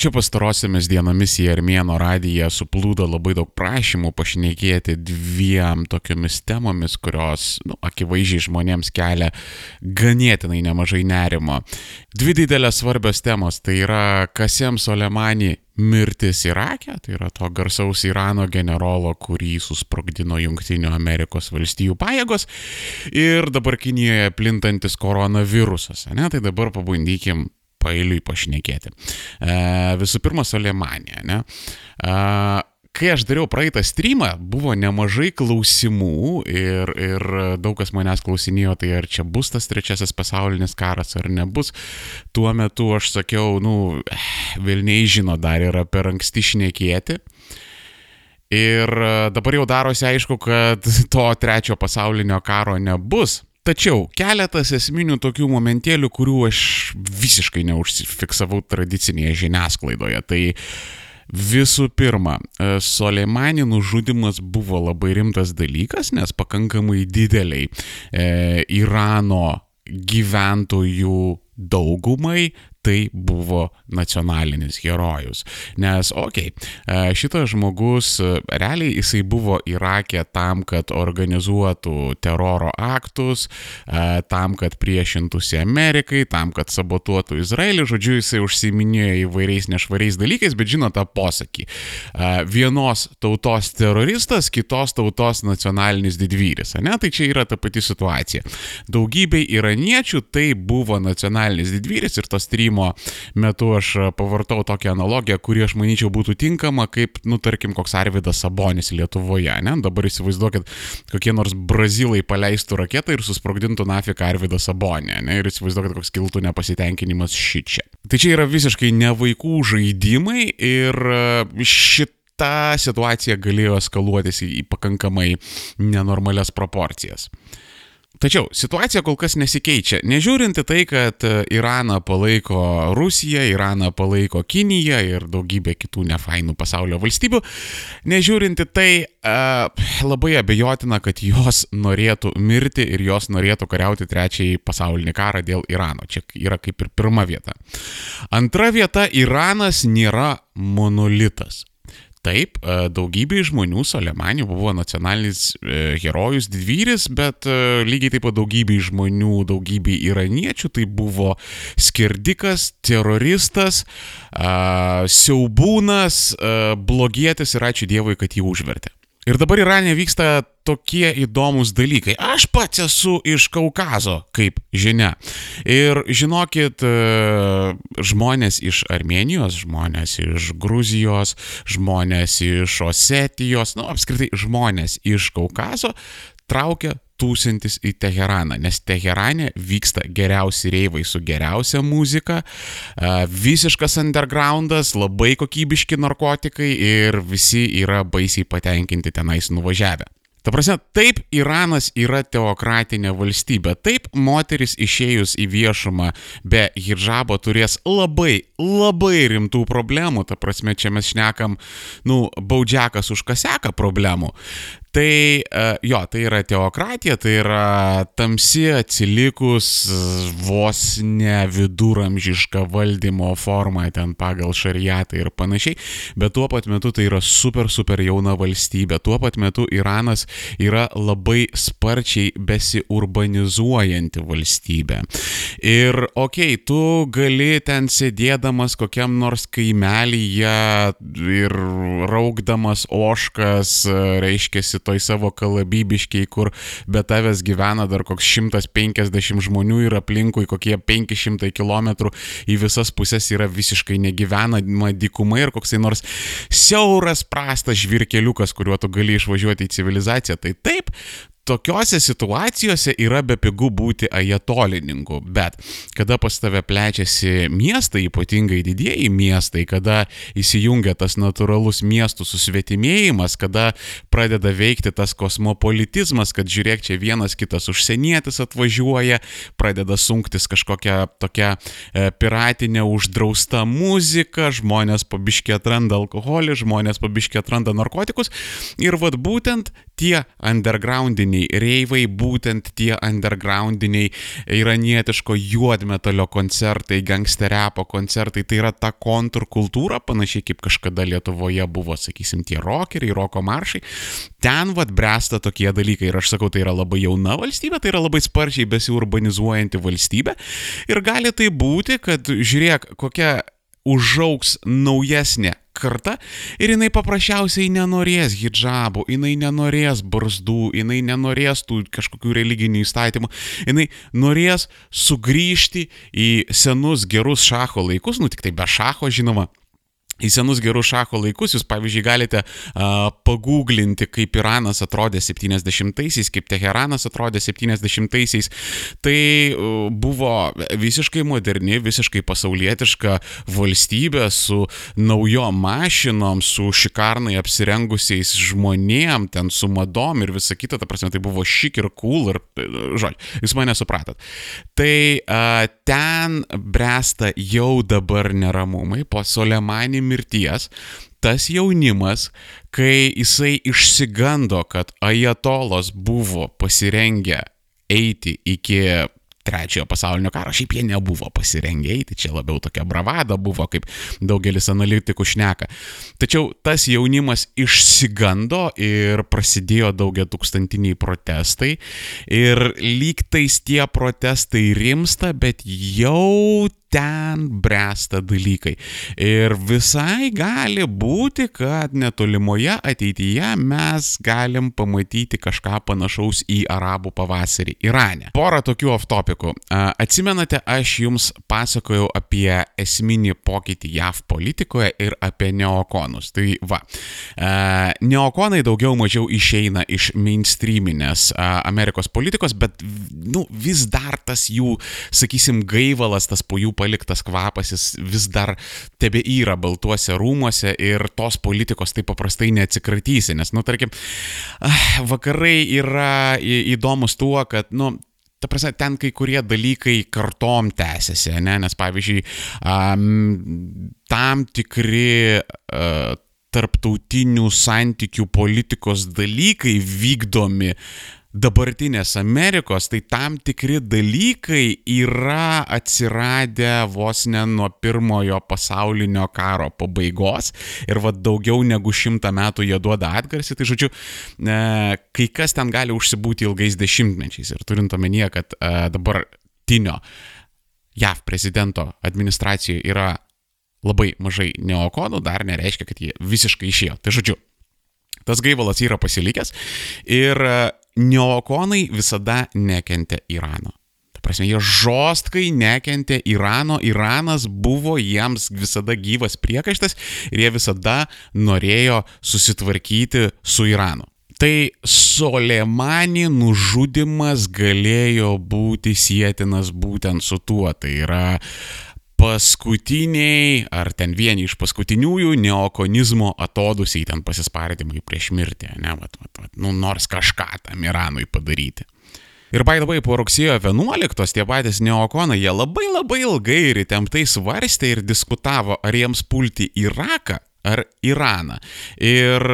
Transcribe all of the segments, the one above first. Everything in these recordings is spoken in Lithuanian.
Čia pastarosiamis dienomis į Armėno radiją suplūdo labai daug prašymų pašnekėti dviem tokiomis temomis, kurios nu, akivaizdžiai žmonėms kelia ganėtinai nemažai nerimo. Dvi didelės svarbios temos - tai yra Kasem Soleimani mirtis Irake, tai yra to garsaus Irano generolo, kurį susprogdino Junktinių Amerikos valstijų pajėgos ir dabar Kinijoje plintantis koronavirusas. Ne? Tai dabar pabandykim pailiui pašnekėti. E, visų pirma, Soleimanė. Ne? E, kai aš dariau praeitą streamą, buvo nemažai klausimų ir, ir daug kas manęs klausinėjo, tai ar čia bus tas trečiasis pasaulinis karas ar nebus. Tuo metu aš sakiau, nu, Vilniai žino, dar yra per anksti šnekėti. Ir dabar jau darosi aišku, kad to trečio pasaulinio karo nebus. Tačiau keletas esminių tokių momentėlių, kurių aš visiškai neužsifiksavau tradicinėje žiniasklaidoje. Tai visų pirma, Soleimani nužudimas buvo labai rimtas dalykas, nes pakankamai dideliai e, Irano gyventojų daugumai tai buvo nacionalinis herojus. Nes, okei, okay, šitas žmogus, realiai jisai buvo Irake tam, kad organizuotų teroro aktus, tam, kad priešintųsi Amerikai, tam, kad sabotuotų Izraelį, žodžiu, jisai užsiminėjo įvairiais nešvariais dalykais, bet žino tą posakį. Vienos tautos teroristas, kitos tautos nacionalinis didvyris, ne? Tai čia yra ta pati situacija. Daugybei iraniečių tai buvo nacionalinis didvyris ir tos trys tyrimo metu aš pavartau tokią analogiją, kuri aš manyčiau būtų tinkama, kaip, nu, tarkim, koks Arvidas Sabonis Lietuvoje, ne? Dabar įsivaizduokit, kokie nors brazilai paleistų raketą ir susprogdintų nafiką Arvidą Sabonį, ne? Ir įsivaizduokit, koks kiltų nepasitenkinimas šičia. Tai čia yra visiškai ne vaikų žaidimai ir šit ta situacija galėjo eskaluotis į pakankamai nenormalias proporcijas. Tačiau situacija kol kas nesikeičia. Nežiūrint į tai, kad e, Iraną palaiko Rusija, Iraną palaiko Kinija ir daugybė kitų nefainų pasaulio valstybių, nežiūrint į tai, uh, labai abejotina, kad jos norėtų mirti ir jos norėtų kariauti trečiąjį pasaulinį karą dėl Irano. Čia yra kaip ir pirma vieta. Antra vieta - Iranas nėra monolitas. Taip, e, daugybė žmonių Soleimani buvo nacionalinis e, herojus, didvyris, bet e, lygiai taip pat daugybė žmonių, daugybė iraniečių tai buvo skirdikas, teroristas, siaubūnas, blogietis ir ačiū Dievui, kad jį užvertė. Ir dabar Irane vyksta tokie įdomus dalykai. Aš pats esu iš Kaukazo, kaip žinia. Ir žinokit, e, žmonės iš Armenijos, žmonės iš Gruzijos, žmonės iš Osetijos, nu apskritai žmonės iš Kaukazo traukia tūsintis į Teheraną, nes Teherane vyksta geriausi reivai su geriausia muzika, visiškas undergroundas, labai kokybiški narkotikai ir visi yra baisiai patenkinti tenais nuvažiavę. Ta prasme, taip Iranas yra teokratinė valstybė, taip moteris išėjus į viešumą be hijabo turės labai, labai rimtų problemų, ta prasme, čia mes šnekam, nu, baudžiakas už kaseką problemų. Tai e, jo, tai yra teokratija, tai yra tamsi atsilikus vos ne viduramžiška valdymo forma ten pagal šariatą ir panašiai, bet tuo pat metu tai yra super super jauna valstybė, tuo pat metu Iranas yra labai sparčiai besiurbanizuojanti valstybė. Ir okei, okay, tu gali ten sėdėdamas kokiam nors kaimelyje ir raukdamas oškas, reiškia, toj savo kalabybiškiai, kur be tavęs gyvena dar koks 150 žmonių ir aplinkui kokie 500 km į visas pusės yra visiškai negyvenama dykuma ir koksai nors siauras prastas žvirkeliukas, kuriuo tu gali išvažiuoti į civilizaciją. Tai taip, tokiose situacijose yra bepigu būti ajatolininku, bet kada pas tave plečiasi miestai, ypatingai didieji miestai, kada įsijungia tas natūralus miestų susvetimėjimas, kada pradeda veikti tas kosmopolitizmas, kad žiūrėk, čia vienas kitas užsienietis atvažiuoja, pradeda sunktis kažkokia tokia e, piratinė uždrausta muzika, žmonės pabiškiai atranda alkoholį, žmonės pabiškiai atranda narkotikus. Ir vad būtent tie undergroundiniai reivai, būtent tie undergroundiniai iranietiško juodmetalio koncertai, gangsterepo koncertai, tai yra ta kontrkultūra, panašiai kaip kažkada Lietuvoje buvo, sakysim, tie rockeriai, roko maršai. Ten vad bręsta tokie dalykai ir aš sakau, tai yra labai jauna valstybė, tai yra labai sparčiai besiurbanizuojanti valstybė ir gali tai būti, kad žiūrėk, kokia užauks naujesnė karta ir jinai paprasčiausiai nenorės hijabų, jinai nenorės barzdų, jinai nenorės tų kažkokių religinių įstatymų, jinai norės sugrįžti į senus gerus šacho laikus, nu tik tai be šacho žinoma, į senus gerus šacho laikus. Jūs, pavyzdžiui, galite uh, paguglinti, kaip Iranas atrodė 70-aisiais, kaip Teheranas atrodė 70-aisiais. Tai uh, buvo visiškai moderni, visiškai pasaulietiška valstybė su naujom mašinom, su šikarnai apsirengusiais žmonėm, ten su madom ir visa kita. Ta prasme, tai buvo šik ir cool ir, žodžiu, jūs mane supratot. Tai uh, ten bręsta jau dabar neramumai po Solemanį mirties tas jaunimas, kai jisai išsigando, kad ajatolos buvo pasirengę eiti iki trečiojo pasaulinio karo, šiaip jie nebuvo pasirengę eiti, čia labiau tokia bravada buvo, kaip daugelis analitikų šneka. Tačiau tas jaunimas išsigando ir prasidėjo daugia tūkstantiniai protestai ir lygtais tie protestai rimsta, bet jau ten bręsta dalykai. Ir visai gali būti, kad netolimoje ateityje mes galim pamatyti kažką panašaus į arabų pavasarį Irane. Porą tokių off-topikų. Atsimenate, aš jums pasakojau apie esminį pokytį JAV politikoje ir apie neokonus. Tai va, neokonai daugiau mažiau išeina iš mainstreaminės Amerikos politikos, bet nu, vis dar tas jų, sakysim, gaivalas, tas po jų paliktas kvapas, jis vis dar tebe yra baltuose rūmuose ir tos politikos taip paprastai neatsikratysi, nes, nu, tarkim, ah, vakarai yra įdomus tuo, kad, nu, Ta prasme, ten kai kurie dalykai kartom tęsiasi, ne? nes pavyzdžiui, um, tam tikri uh, tarptautinių santykių politikos dalykai vykdomi dabartinės Amerikos, tai tam tikri dalykai yra atsiradę vos ne nuo pirmojo pasaulinio karo pabaigos ir vad daugiau negu šimtą metų jie duoda atgarsį. Tai žodžiu, e, kai kas ten gali užsibūti ilgais dešimtmečiais ir turint omenyje, kad e, dabartinio JAV prezidento administracijoje yra labai mažai neokonų, dar nereiškia, kad jie visiškai išėjo. Tai žodžiu, tas gaivalas yra pasilikęs ir neokonai visada nekentė Irano. Ta prasme, jie žostkai nekentė Irano, Iranas buvo jiems visada gyvas priekaištas ir jie visada norėjo susitvarkyti su Iranu. Tai Soleimani nužudimas galėjo būti sėtinas būtent su tuo. Tai yra paskutiniai, ar ten vieni iš paskutiniųjų neokonizmo atodusiai ten pasispardymai prieš mirtį, ne, vat, vat, vat, nu, nors kažką tam Iranui padaryti. Ir way, po rugsėjo 11 tie patys neokonai, jie labai labai ilgai ir įtemptai svarstė ir diskutavo, ar jiems pulti Iraką ar Iraną. Ir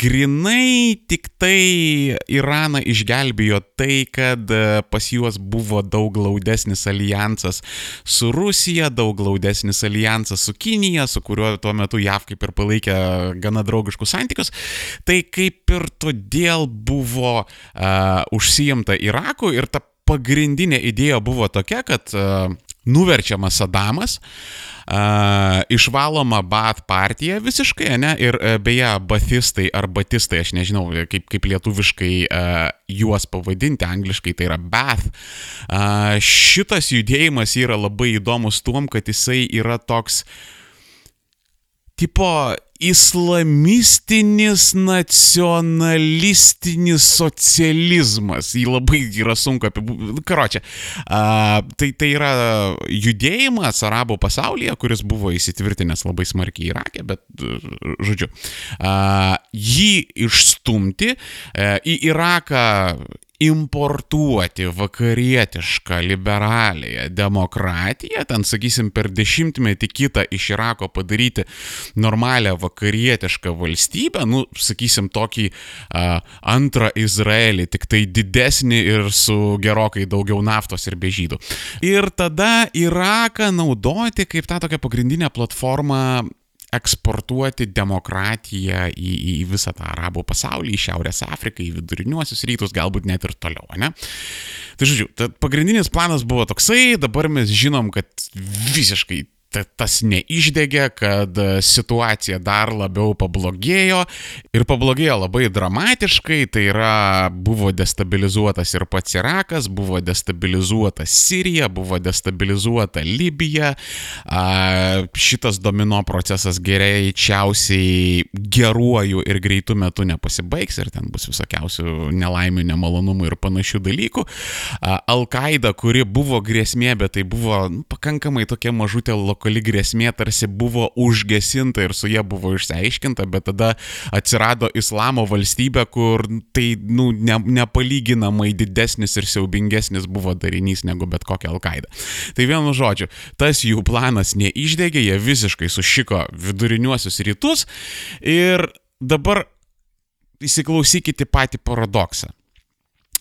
grinai tik tai Iraną išgelbėjo tai, kad pas juos buvo daug glaudesnis alijansas su Rusija, daug glaudesnis alijansas su Kinija, su kuriuo tuo metu JAV kaip ir palaikė gana draugiškus santykius. Tai kaip ir todėl buvo uh, užsijimta Iraku ir ta pagrindinė idėja buvo tokia, kad uh, nuverčiamas Sadamas, uh, išvaloma Bat partija visiškai, ne, ir uh, beje, batistai ar batistai, aš nežinau, kaip, kaip lietuviškai uh, juos pavadinti, angliškai tai yra Bath. Uh, šitas judėjimas yra labai įdomus tuom, kad jisai yra toks, tipo, islamistinis, nacionalistinis socializmas. Jį labai yra sunku apibūdinti. Karočią. Tai, tai yra judėjimas arabų pasaulyje, kuris buvo įsitvirtinęs labai smarkiai Irake, bet, žodžiu, a, jį išstumti a, į Iraką importuoti vakarietišką liberalėje demokratiją, ten, sakysim, per dešimtmetį kitą iš Irako padaryti normalią vakarietišką valstybę, nu, sakysim, tokį uh, antrą Izraelį, tik tai didesnį ir su gerokai daugiau naftos ir bežydų. Ir tada Iraką naudoti kaip tą tokią pagrindinę platformą eksportuoti demokratiją į, į visą tą arabų pasaulį, į Šiaurės Afriką, į viduriniuosius rytus, galbūt net ir toliau, ne? Tai žodžiu, pagrindinis planas buvo toksai, dabar mes žinom, kad visiškai tas neišdegė, kad situacija dar labiau pablogėjo ir pablogėjo labai dramatiškai, tai yra buvo destabilizuotas ir pats Irakas, buvo destabilizuota Sirija, buvo destabilizuota Libija, šitas domino procesas greičiausiai geruoju ir greitų metu nepasibaigs ir ten bus visokiausių nelaimių, nemalonumų ir panašių dalykų. Al-Qaida, kuri buvo grėsmė, bet tai buvo nu, pakankamai tokia mažutė lokacija, lokali grėsmė tarsi buvo užgesinta ir su jie buvo išsiaiškinta, bet tada atsirado islamo valstybė, kur tai nu, ne, nepalyginamai didesnis ir siaubingesnis buvo darinys negu bet kokia Al-Qaeda. Tai vienu žodžiu, tas jų planas neišdegė, jie visiškai sušiko viduriniuosius rytus ir dabar įsiklausykite patį paradoksą.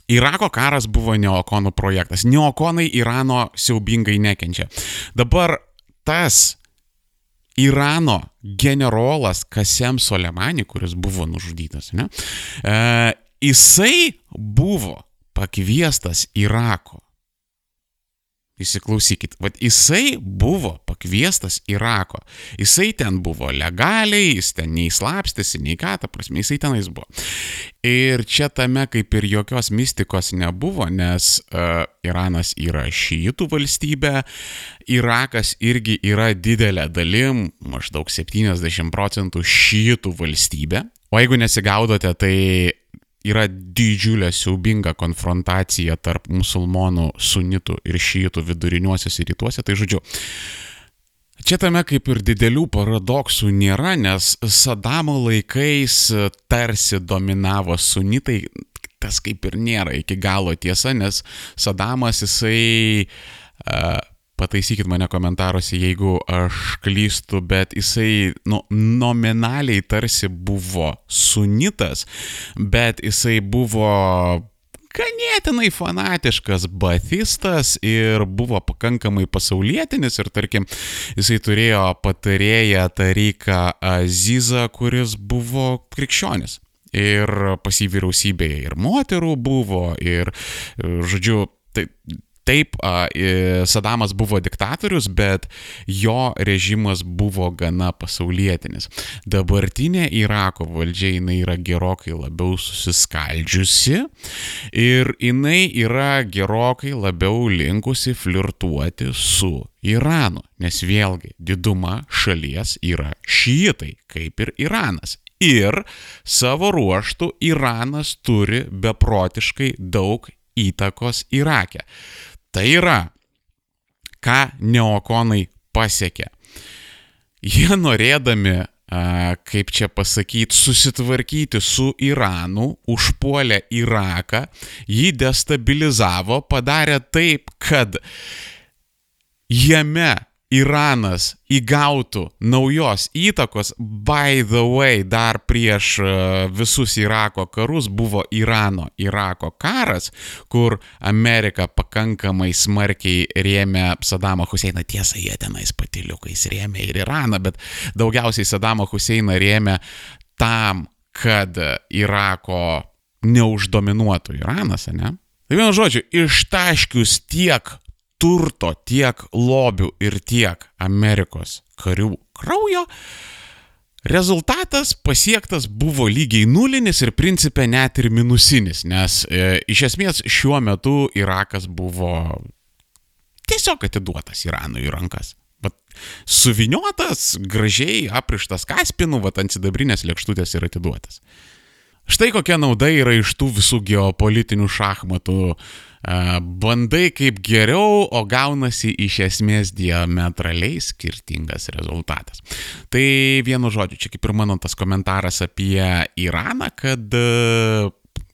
Irako karas buvo neokonų projektas. Neokonai Irano siaubingai nekenčia. Dabar tas Irano generolas Kasem Soleimani, kuris buvo nužudytas, ne, e, jisai buvo pakviestas Irako Įsiklausykit, vad jisai buvo pakviestas Irako. Jisai ten buvo legaliai, jis ten nei slapstėsi, nei ką, ta prasme, jisai tenais buvo. Ir čia tame kaip ir jokios mistikos nebuvo, nes uh, Iranas yra šyitų valstybė, Irakas irgi yra didelė dalim, maždaug 70 procentų šyitų valstybė. O jeigu nesigaudote, tai yra didžiulė siaubinga konfrontacija tarp musulmonų, sunitų ir šyitų viduriniuosiuose rytuose. Tai žodžiu, Čia tame kaip ir didelių paradoksų nėra, nes Sadamo laikais tarsi dominavo sunitai, tas kaip ir nėra iki galo tiesa, nes Sadamas jisai uh, pataisykit mane komentaruose, jeigu aš klystu, bet jisai nu, nominaliai tarsi buvo sunitas, bet jisai buvo ganėtinai fanatiškas bathistas ir buvo pakankamai pasaulietinis ir tarkim jisai turėjo patarėją Tariką Azizą, kuris buvo krikščionis. Ir pas jį vyriausybėje ir moterų buvo, ir, žodžiu, tai Taip, Sadamas buvo diktatorius, bet jo režimas buvo gana pasaulietinis. Dabartinė Irako valdžia jinai yra gerokai labiau susiskaldžiusi ir jinai yra gerokai labiau linkusi flirtuoti su Iranu, nes vėlgi diduma šalies yra šiitai, kaip ir Iranas. Ir savo ruoštų Iranas turi beprotiškai daug įtakos Irake. Tai yra, ką neokonai pasiekė. Jie norėdami, kaip čia pasakyti, susitvarkyti su Iranu, užpuolė Iraką, jį destabilizavo, padarė taip, kad jame Iranas įgautų naujos įtakos, by the way, dar prieš e, visus Irako karus buvo Irano-Irako karas, kur Amerika pakankamai smarkiai rėmė Sadamą Huseiną. Tiesa, jie tenais patiliukais rėmė ir Iraną, bet daugiausiai Sadamą Huseiną rėmė tam, kad Irako neuždominuotų Iranas, ne? Tai vienu žodžiu, ištaškius tiek turto, tiek lobių ir tiek Amerikos karių kraujo, Rezultatas pasiektas buvo lygiai nulinis ir principė net ir minusinis, nes e, iš esmės šiuo metu Irakas buvo tiesiog atiduotas Iranui į rankas. Bet suviniotas, gražiai aprištas kaspinu, va ant sidabrinės lėkštutės ir atiduotas. Štai kokia nauda yra iš tų visų geopolitinių šachmatų bandai kaip geriau, o gaunasi iš esmės diametraliai skirtingas rezultatas. Tai vienu žodžiu, čia kaip ir mano tas komentaras apie Iraną, kad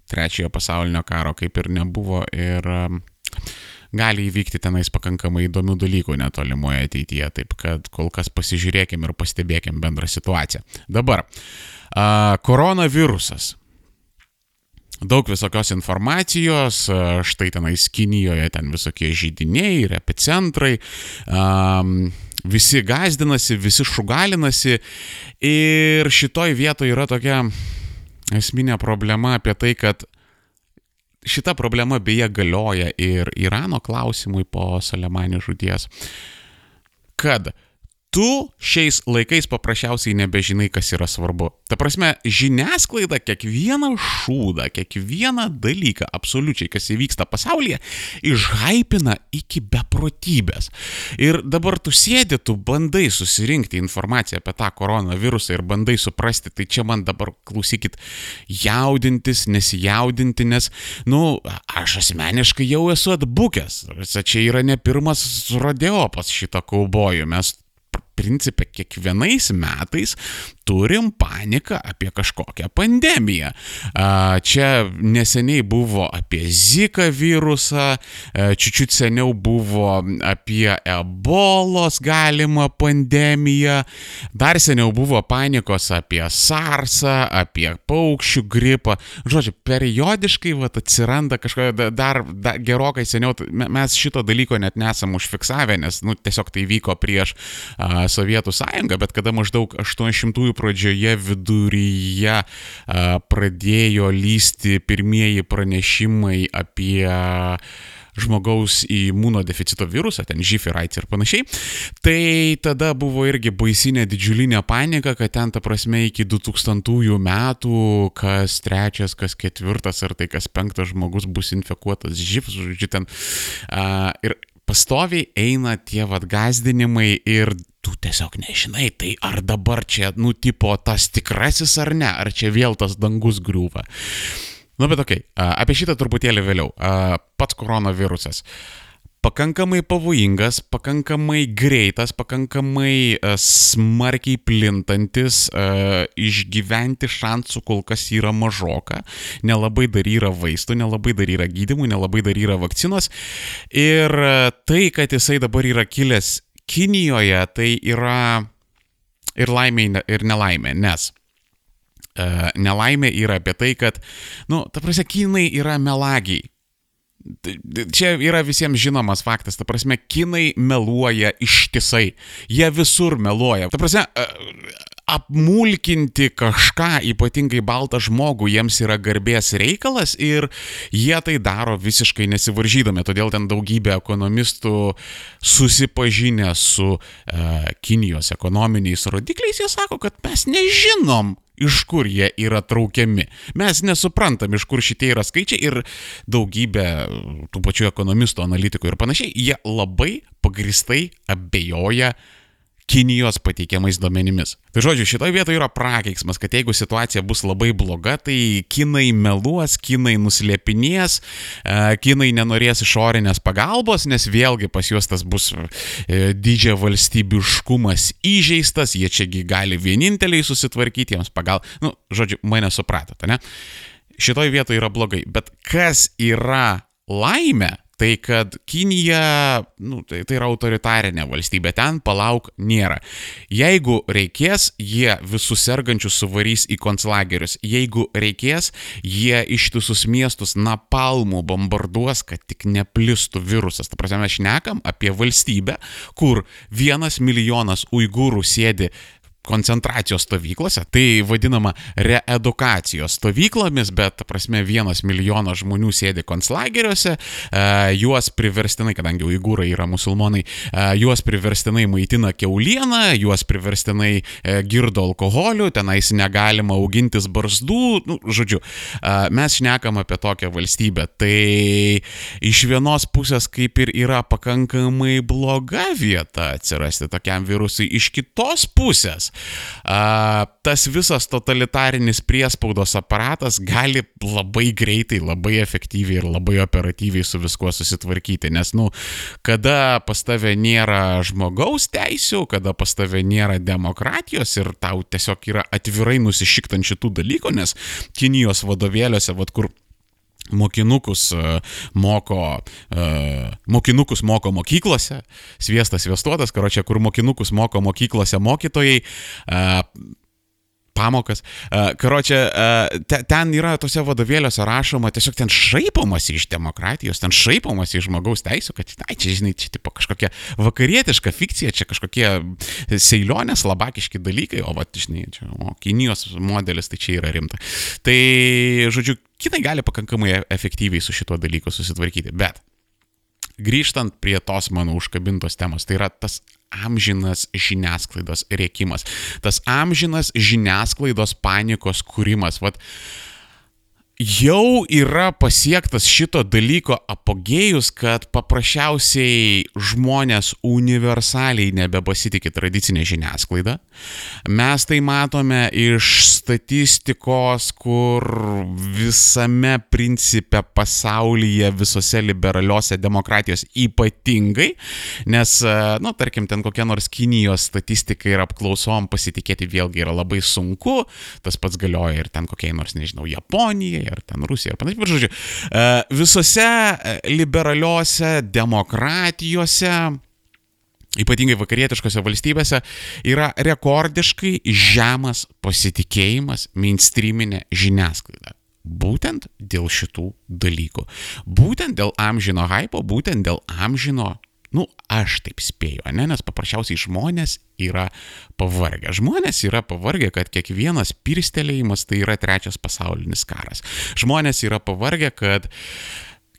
trečiojo pasaulinio karo kaip ir nebuvo ir gali įvykti tenais pakankamai įdomių dalykų netolimoje ateityje, taip kad kol kas pasižiūrėkim ir pastebėkim bendrą situaciją. Dabar, koronavirusas. Daug visokios informacijos, štai tenais Kinijoje ten visokie žydiniai ir epicentrai, um, visi gazdinasi, visi šugalinasi. Ir šitoj vietoje yra tokia esminė problema apie tai, kad šita problema beje galioja ir Irano klausimui po Salemanį žudies, kad tu šiais laikais paprasčiausiai nebežinai, kas yra svarbu. Ta prasme, žiniasklaida kiekvieną šūdą, kiekvieną dalyką, absoliučiai, kas įvyksta pasaulyje, išhypina iki beprotybės. Ir dabar tu sėdi, tu bandai susirinkti informaciją apie tą koronavirusą ir bandai suprasti, tai čia man dabar klausykit, jaudintis, nesijaudinti, nes, nu, aš asmeniškai jau esu atbukęs. Čia yra ne pirmas rodeo pas šitą kaubojų. Mes principė kiekvienais metais turim paniką apie kažkokią pandemiją. Čia neseniai buvo apie Zika virusą, čiučiut seniau buvo apie ebolos galimą pandemiją, dar seniau buvo panikos apie SARSą, apie paukščių gripą. Žodžiu, periodiškai vat, atsiranda kažkokia dar, dar gerokai seniau, mes šito dalyko net nesam užfiksavę, nes nu, tiesiog tai vyko prieš a, Sovietų sąjungą, bet kada maždaug 800-ųjų pradžioje viduryje pradėjo lysti pirmieji pranešimai apie žmogaus imunodeficito virusą, ten živ ir AIDS ir panašiai, tai tada buvo irgi baisinė didžiulinė panika, kad ten ta prasme iki 2000 metų kas trečias, kas ketvirtas ar tai kas penktas žmogus bus infekuotas živ, žodžiu, ten. Uh, ir pastoviai eina tie vad gazdinimai ir tu tiesiog nežinai, tai ar dabar čia, nu, tipo tas tikrasis ar ne, ar čia vėl tas dangus griūva. Nu, bet okei, okay, apie šitą truputėlį vėliau. Pats koronavirusas pakankamai pavojingas, pakankamai greitas, pakankamai uh, smarkiai plintantis, uh, išgyventi šansų kol kas yra mažoka, nelabai dar yra vaistų, nelabai dar yra gydimų, nelabai dar yra vakcinos. Ir uh, tai, kad jisai dabar yra kilęs Kinijoje, tai yra ir laimė, ir nelaimė, nes nelaimė yra apie tai, kad, nu, ta prasme, kinai yra melagiai. Čia yra visiems žinomas faktas, ta prasme, kinai meluoja ištisai, jie visur meluoja. Ta prasme, apmulkinti kažką, ypatingai baltą žmogų, jiems yra garbės reikalas ir jie tai daro visiškai nesivaržydami. Todėl ten daugybė ekonomistų susipažinę su uh, Kinijos ekonominiais rodikliais, jie sako, kad mes nežinom, iš kur jie yra traukiami. Mes nesuprantam, iš kur šitie yra skaičiai ir daugybė tų pačių ekonomistų, analitikų ir panašiai, jie labai pagristai abejoja Kinijos pateikiamais duomenimis. Tai žodžiu, šitoje vietoje yra prakeiksmas, kad jeigu situacija bus labai bloga, tai kinai meluos, kinai nuslėpinės, e, kinai nenorės išorinės pagalbos, nes vėlgi pas juos tas bus e, didžia valstybiškumas įžeistas, jie čiagi gali vieninteliai susitvarkyti jiems pagal... Nu, žodžiu, mane supratote, ne? Šitoje vietoje yra blogai, bet kas yra laimė, tai kad Kinija, nu, tai, tai yra autoritarinė valstybė, ten palauk nėra. Jeigu reikės, jie visus sergančius suvarys į konclagerius. Jeigu reikės, jie ištisus miestus napalmų bombarduos, kad tik neplistų virusas. Ta prasme, mes šnekam apie valstybę, kur vienas milijonas uigūrų sėdi koncentracijos stovyklose, tai vadinama reedukacijos stovyklomis, bet, prasme, vienas milijonas žmonių sėdi konclageriuose, e, juos priverstinai, kadangi uigūrai yra musulmonai, e, juos priverstinai maitina keulieną, juos priverstinai e, girdo alkoholiu, tenais negalima augintis barzdų, nu, žodžiu, mes šnekam apie tokią valstybę. Tai iš vienos pusės kaip ir yra pakankamai bloga vieta atsirasti tokiam virusui, iš kitos pusės a, tas visas totalitarinis priespaudos aparatas gali labai greitai, labai efektyviai ir labai operatyviai su viskuo susitvarkyti. Nes, nu, kada pas tave nėra žmogaus teisų, kada pas tave nėra demokratijos ir tau tiesiog yra atvirai nusišiktant šitų dalykų, nes Kinijos vadovėliuose, vad kur mokinukus moko, mokinukus moko mokyklose, sviestas sviestuotas, karočią, kur mokinukus moko mokyklose mokytojai, pamokas. Karočią, ten yra tose vadovėliuose rašoma, tiesiog ten šaipomasi iš demokratijos, ten šaipomasi iš žmogaus teisų, kad, na, čia, žinai, čia tipo kažkokia vakarietiška fikcija, čia kažkokie seilionės, labakiški dalykai, o, va, žinai, čia, o, Kinijos modelis, tai čia yra rimta. Tai, žodžiu, kinai gali pakankamai efektyviai su šituo dalyku susitvarkyti, bet grįžtant prie tos mano užkabintos temos, tai yra tas amžinas žiniasklaidos rėkimas, tas amžinas žiniasklaidos panikos kūrimas. Vat, jau yra pasiektas šito dalyko apogėjus, kad paprasčiausiai žmonės universaliai nebepasitikė tradicinė žiniasklaida. Mes tai matome iš statistikos, kur visame principe pasaulyje, visose liberaliuose demokratijos ypatingai, nes, nu, tarkim, ten kokia nors Kinijos statistika ir apklausom pasitikėti vėlgi yra labai sunku, tas pats galioja ir ten kokiai nors, nežinau, Japonijai ar ten Rusija ir panašiai. Bet žodžiu, e, visose e, liberaliuose demokratijose ypatingai vakarietiškose valstybėse, yra rekordiškai žemas pasitikėjimas mainstreaminė žiniasklaida. Būtent dėl šitų dalykų. Būtent dėl amžino hypo, būtent dėl amžino Nu, aš taip spėju, ne, nes paprasčiausiai žmonės yra pavargę. Žmonės yra pavargę, kad kiekvienas pirstelėjimas tai yra trečias pasaulinis karas. Žmonės yra pavargę, kad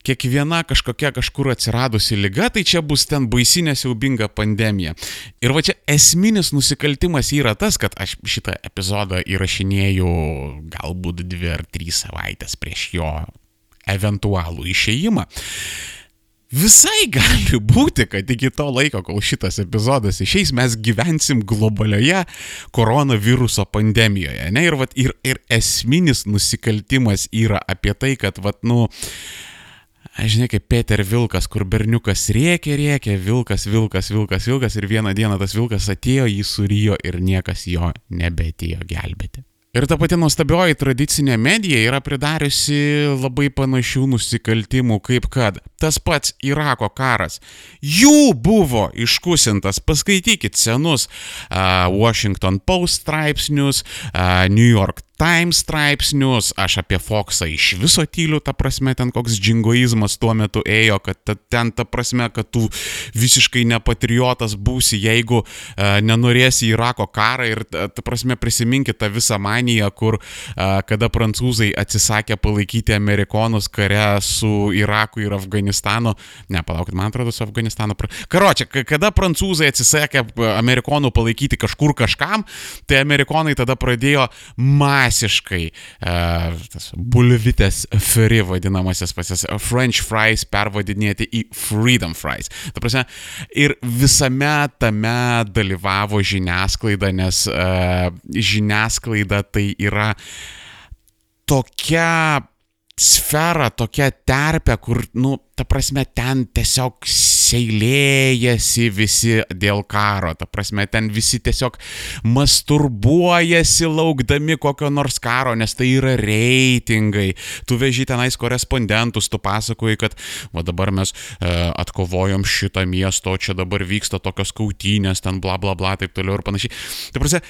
kiekviena kažkokia kažkur atsiradusi lyga, tai čia bus ten baisinė siaubinga pandemija. Ir va čia esminis nusikaltimas yra tas, kad aš šitą epizodą įrašinėjau galbūt dvi ar trys savaitės prieš jo eventualų išėjimą. Visai gali būti, kad iki to laiko, kol šitas epizodas išeis, mes gyvensim globalioje koronaviruso pandemijoje. Ne? Ir, vat, ir, ir esminis nusikaltimas yra apie tai, kad, vat, nu, Aš žinai, kaip Peter Vilkas, kur berniukas rėkė, rėkė, vilkas, vilkas, vilkas, vilkas ir vieną dieną tas vilkas atėjo, jį surijo ir niekas jo nebetėjo gelbėti. Ir ta pati nuostabioji tradicinė medija yra pridariusi labai panašių nusikaltimų, kaip kad tas pats Irako karas. Jų buvo iškusintas, paskaitykit senus uh, Washington Post straipsnius, uh, New York Times straipsnius, aš apie Foxą iš viso tyliu, ta prasme, ten koks džingoizmas tuo metu ėjo, kad ta, ten ta prasme, kad tu visiškai nepatriotas būsi, jeigu uh, nenorėsi Irako karą ir ta, ta prasme prisiminkit tą visą maniją, kur uh, kada prancūzai atsisakė palaikyti amerikonus kare su Iraku ir Afganistanu, ne, palaukit, man atrodo, su Afganistanu. Karočią, kada prancūzai atsisakė amerikonų palaikyti kažkur kažkam, tai amerikonai tada pradėjo matyti masiškai uh, tas bulvitės free vadinamasis pasis French fries pervadinėti į freedom fries. Ta prasme, ir visame tame dalyvavo žiniasklaida, nes uh, žiniasklaida tai yra tokia sfera, tokia terpė, kur, nu, ta prasme, ten tiesiog seilėjasi visi dėl karo, ta prasme, ten visi tiesiog masturbuojasi laukdami kokio nors karo, nes tai yra reitingai. Tu veži tenais korespondentus, tu pasakoji, kad va dabar mes e, atkovojom šitą miestą, čia dabar vyksta tokios kautynės, ten bla bla bla, taip toliau ir panašiai. Ta prasme,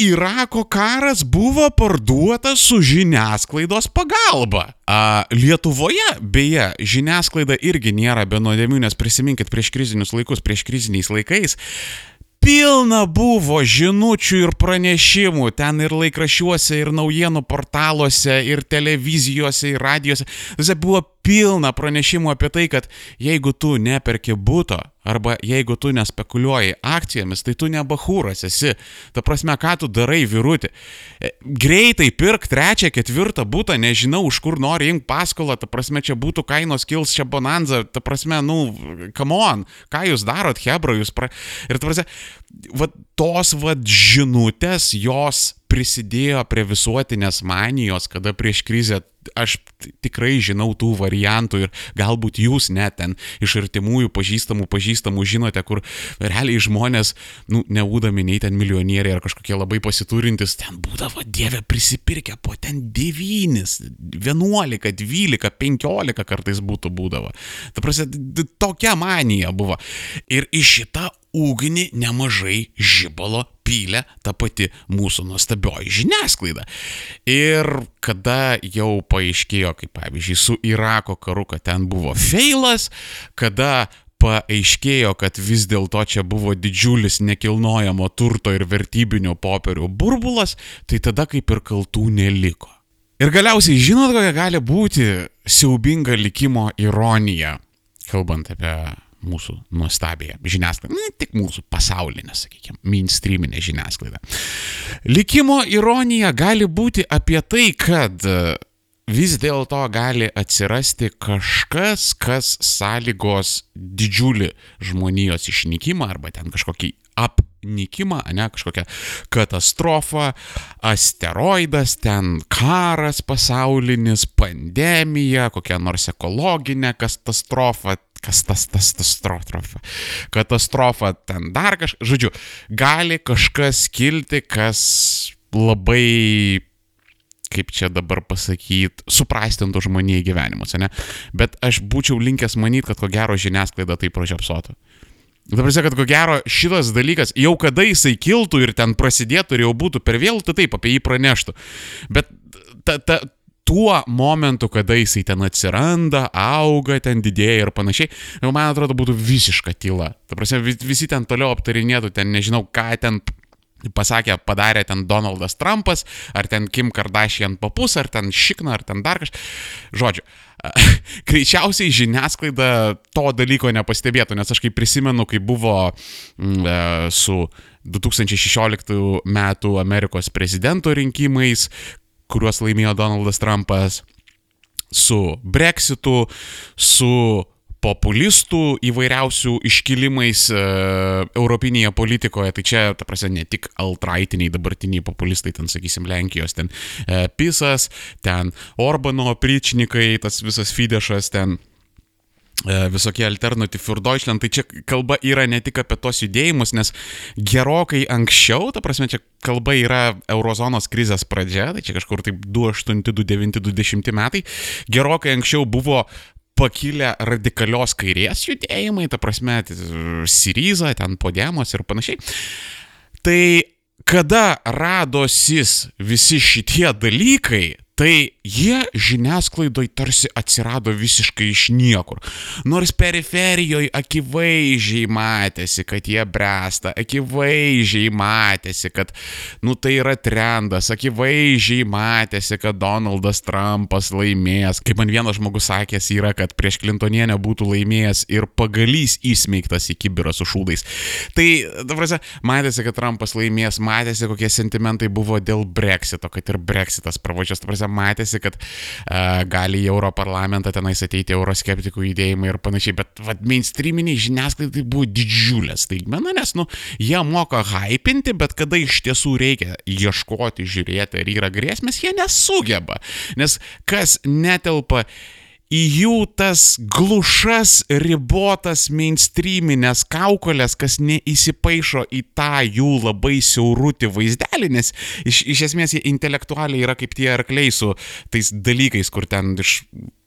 Irako karas buvo parduotas su žiniasklaidos pagalba. A, Lietuvoje, beje, žiniasklaida irgi nėra be nuodėmių, nes prisiminkit prieš krizinius laikus, prieš kriziniais laikais pilna buvo žinučių ir pranešimų ten ir laikrašiuose, ir naujienų portaluose, ir televizijose, ir radijose. Visai buvo pilna pranešimų apie tai, kad jeigu tu neperki būto, arba jeigu tu nespekuliuoji akcijomis, tai tu ne bahūras esi. Ta prasme, ką tu darai, vyruti. E, greitai pirk trečią, ketvirtą būtą, nežinau, už kur nori imti paskolą, ta prasme, čia būtų kainos kils, čia bonanza, ta prasme, nu, come on, ką jūs darot, Hebra, jūs pra... Ir ta prasme, va, tos va žinutės, jos prisidėjo prie visuotinės manijos, kada prieš krizę aš tikrai žinau tų variantų ir galbūt jūs net ten iš artimųjų pažįstamų pažįstamų žinote, kur realiai žmonės, nu, nebūdami nei ten milijonieriai ar kažkokie labai pasiturintis, ten būdavo dievė prisipirkę po ten 9, 11, 12, 15 kartais būtų būdavo. Ta prasme, tokia manija buvo. Ir iš šitą ugnį nemažai žibalo pylė ta pati mūsų nuostabioji žiniasklaida. Ir kada jau paaiškėjo, kaip pavyzdžiui, su Irako karu, kad ten buvo feilas, kada paaiškėjo, kad vis dėlto čia buvo didžiulis nekilnojamo turto ir vertybinio popierių burbulas, tai tada kaip ir kaltų neliko. Ir galiausiai žinot, kokia gali būti siaubinga likimo ironija, kalbant apie mūsų nuostabėje žiniasklaidą, ne tik mūsų pasaulinė, sakykime, mainstreaminė žiniasklaida. Likimo ironija gali būti apie tai, kad e, vis dėlto gali atsirasti kažkas, kas sąlygos didžiulį žmonijos išnykimą arba ten kažkokį apnikimą, ne kažkokią katastrofą, asteroidas, ten karas pasaulinis, pandemija, kokia nors ekologinė katastrofa, kas tas, tas, tas katastrofa. Katastrofa ten dar kažkas, žodžiu, gali kažkas kilti, kas labai kaip čia dabar pasakyti, suprastintų žmonijai gyvenimus, ne? Bet aš būčiau linkęs manyti, kad ko gero žiniasklaida tai pražiapsotų. Dabar sakė, kad ko gero šitas dalykas, jau kada jisai kiltų ir ten prasidėtų ir jau būtų per vėlų, tai taip apie jį praneštų. Bet ta, ta, tuo momentu, kada jisai ten atsiranda, auga, ten didėja ir panašiai, jau man atrodo būtų visiška tyla. Ta prasme, visi ten toliau aptarinėtų, ten nežinau, ką ten pasakė, padarė ten Donaldas Trumpas, ar ten Kim Kardashian papus, ar ten Šikna, ar ten dar kažkas. Žodžiu, greičiausiai žiniasklaida to dalyko nepastebėtų, nes aš kaip prisimenu, kai buvo mm, e, su 2016 metų Amerikos prezidento rinkimais, kuriuos laimėjo Donaldas Trumpas, su Brexitu, su populistų įvairiausių iškilimais e, europinėje politikoje, tai čia, ta prasme, ne tik altraitiniai dabartiniai populistai, ten, sakysim, Lenkijos, ten e, Pisas, ten Orbano pričnikai, tas visas Fidešas, ten visokie alternatyv ir Deutschland, tai čia kalba yra ne tik apie tos judėjimus, nes gerokai anksčiau, ta prasme, čia kalba yra eurozonos krizės pradžia, tai čia kažkur taip 28, 29, 20 metai, gerokai anksčiau buvo pakilę radikalios kairės judėjimai, ta prasme, Syriza, ten Podemos ir panašiai. Tai kada radosis visi šitie dalykai, tai jie žiniasklaidoj tarsi atsirado visiškai iš niekur. Nors periferijoje akivaizdžiai matėsi, kad jie bręsta, akivaizdžiai matėsi, kad, nu tai yra trendas, akivaizdžiai matėsi, kad Donaldas Trumpas laimės. Kaip man vienas žmogus sakęs yra, kad prieš Klintonienę būtų laimėjęs ir pagalys įsmeigtas į kibirą su šūdais. Tai, dabar, matėsi, kad Trumpas laimės, matėsi, kokie sentimentai buvo dėl Brexito, kad ir Brexitas pravažiuos, ta prasme, matėsi, kad uh, gali į Europarlamentą tenais ateiti euroskeptikų judėjimai ir panašiai, bet vad mainstreaminiai žiniasklaidai buvo didžiulė staigmena, nes, nu, jie moka hypinti, bet kada iš tiesų reikia ieškoti, žiūrėti, ar yra grėsmės, jie nesugeba, nes kas netelpa į jų tas glušas, ribotas mainstreaminės kaukolės, kas neįsipaišo į tą jų labai siaurutį vaizdelį, nes iš, iš esmės jie intelektualiai yra kaip tie arkliai su tais dalykais, kur ten iš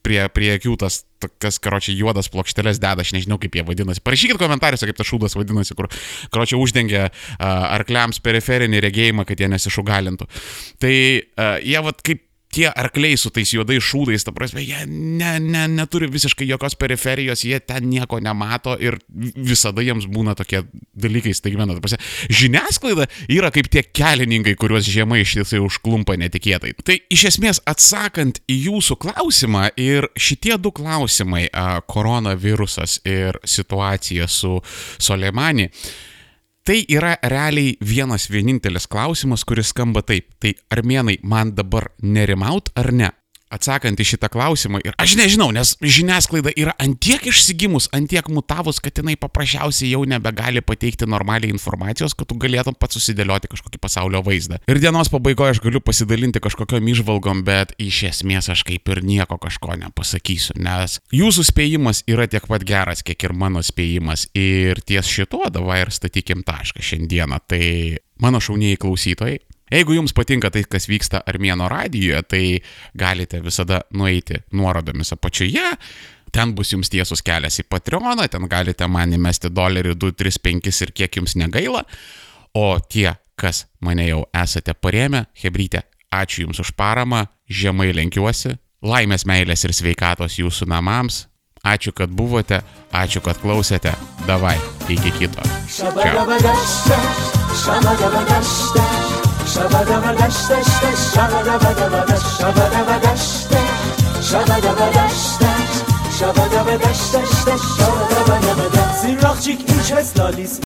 prie, prie akių tas, kas, karočią, juodas plokšteles deda, aš nežinau, kaip jie vadinasi. Parašykit komentaruose, kaip tas šūdas vadinasi, kur, karočią, uždengia uh, arkliams periferinį regėjimą, kad jie nesišugalintų. Tai uh, jie, vad, kaip tie arkliai su tais juodais šūdais, ta prasme, jie ne, ne, neturi visiškai jokios periferijos, jie ten nieko nemato ir visada jiems būna tokie dalykai staigmena. Žiniasklaida yra kaip tie kelininkai, kuriuos žiema iš tiesų užklumpa netikėtai. Tai iš esmės atsakant į jūsų klausimą ir šitie du klausimai - koronavirusas ir situacija su Soleimani, Tai yra realiai vienas vienintelis klausimas, kuris skamba taip. Tai armenai man dabar nerimaut ar ne? Atsakant į šitą klausimą, ir aš nežinau, nes žiniasklaida yra antiek išsigimus, antiek mutavus, kad jinai paprasčiausiai jau nebegali pateikti normaliai informacijos, kad tu galėtum pats susidėlioti kažkokį pasaulio vaizdą. Ir dienos pabaigoje aš galiu pasidalinti kažkokiam išvalgom, bet iš esmės aš kaip ir nieko kažko nepasakysiu, nes jūsų spėjimas yra tiek pat geras, kiek ir mano spėjimas. Ir ties šituo davai ir statykim tašką šiandieną. Tai mano šauniai klausytojai, Jeigu jums patinka tai, kas vyksta Armėno radijoje, tai galite visada nueiti nuorodomis apačioje. Ten bus jums tiesus kelias į Patreoną, ten galite man įmesti dolerį 2, 3, 5 ir kiek jums negaila. O tie, kas mane jau esate paremę, Hebrytė, ačiū Jums už paramą, žemai lenkiuosi, laimės, meilės ir sveikatos Jūsų namams. Ačiū, kad buvote, ačiū, kad klausėte. Davai, iki kito. شبدا و دشتش شبدا و دبدا شبدا و دشتش شبدا و دشتش شبدا و دشتش شبدا و دبدا دشت چه سلالیست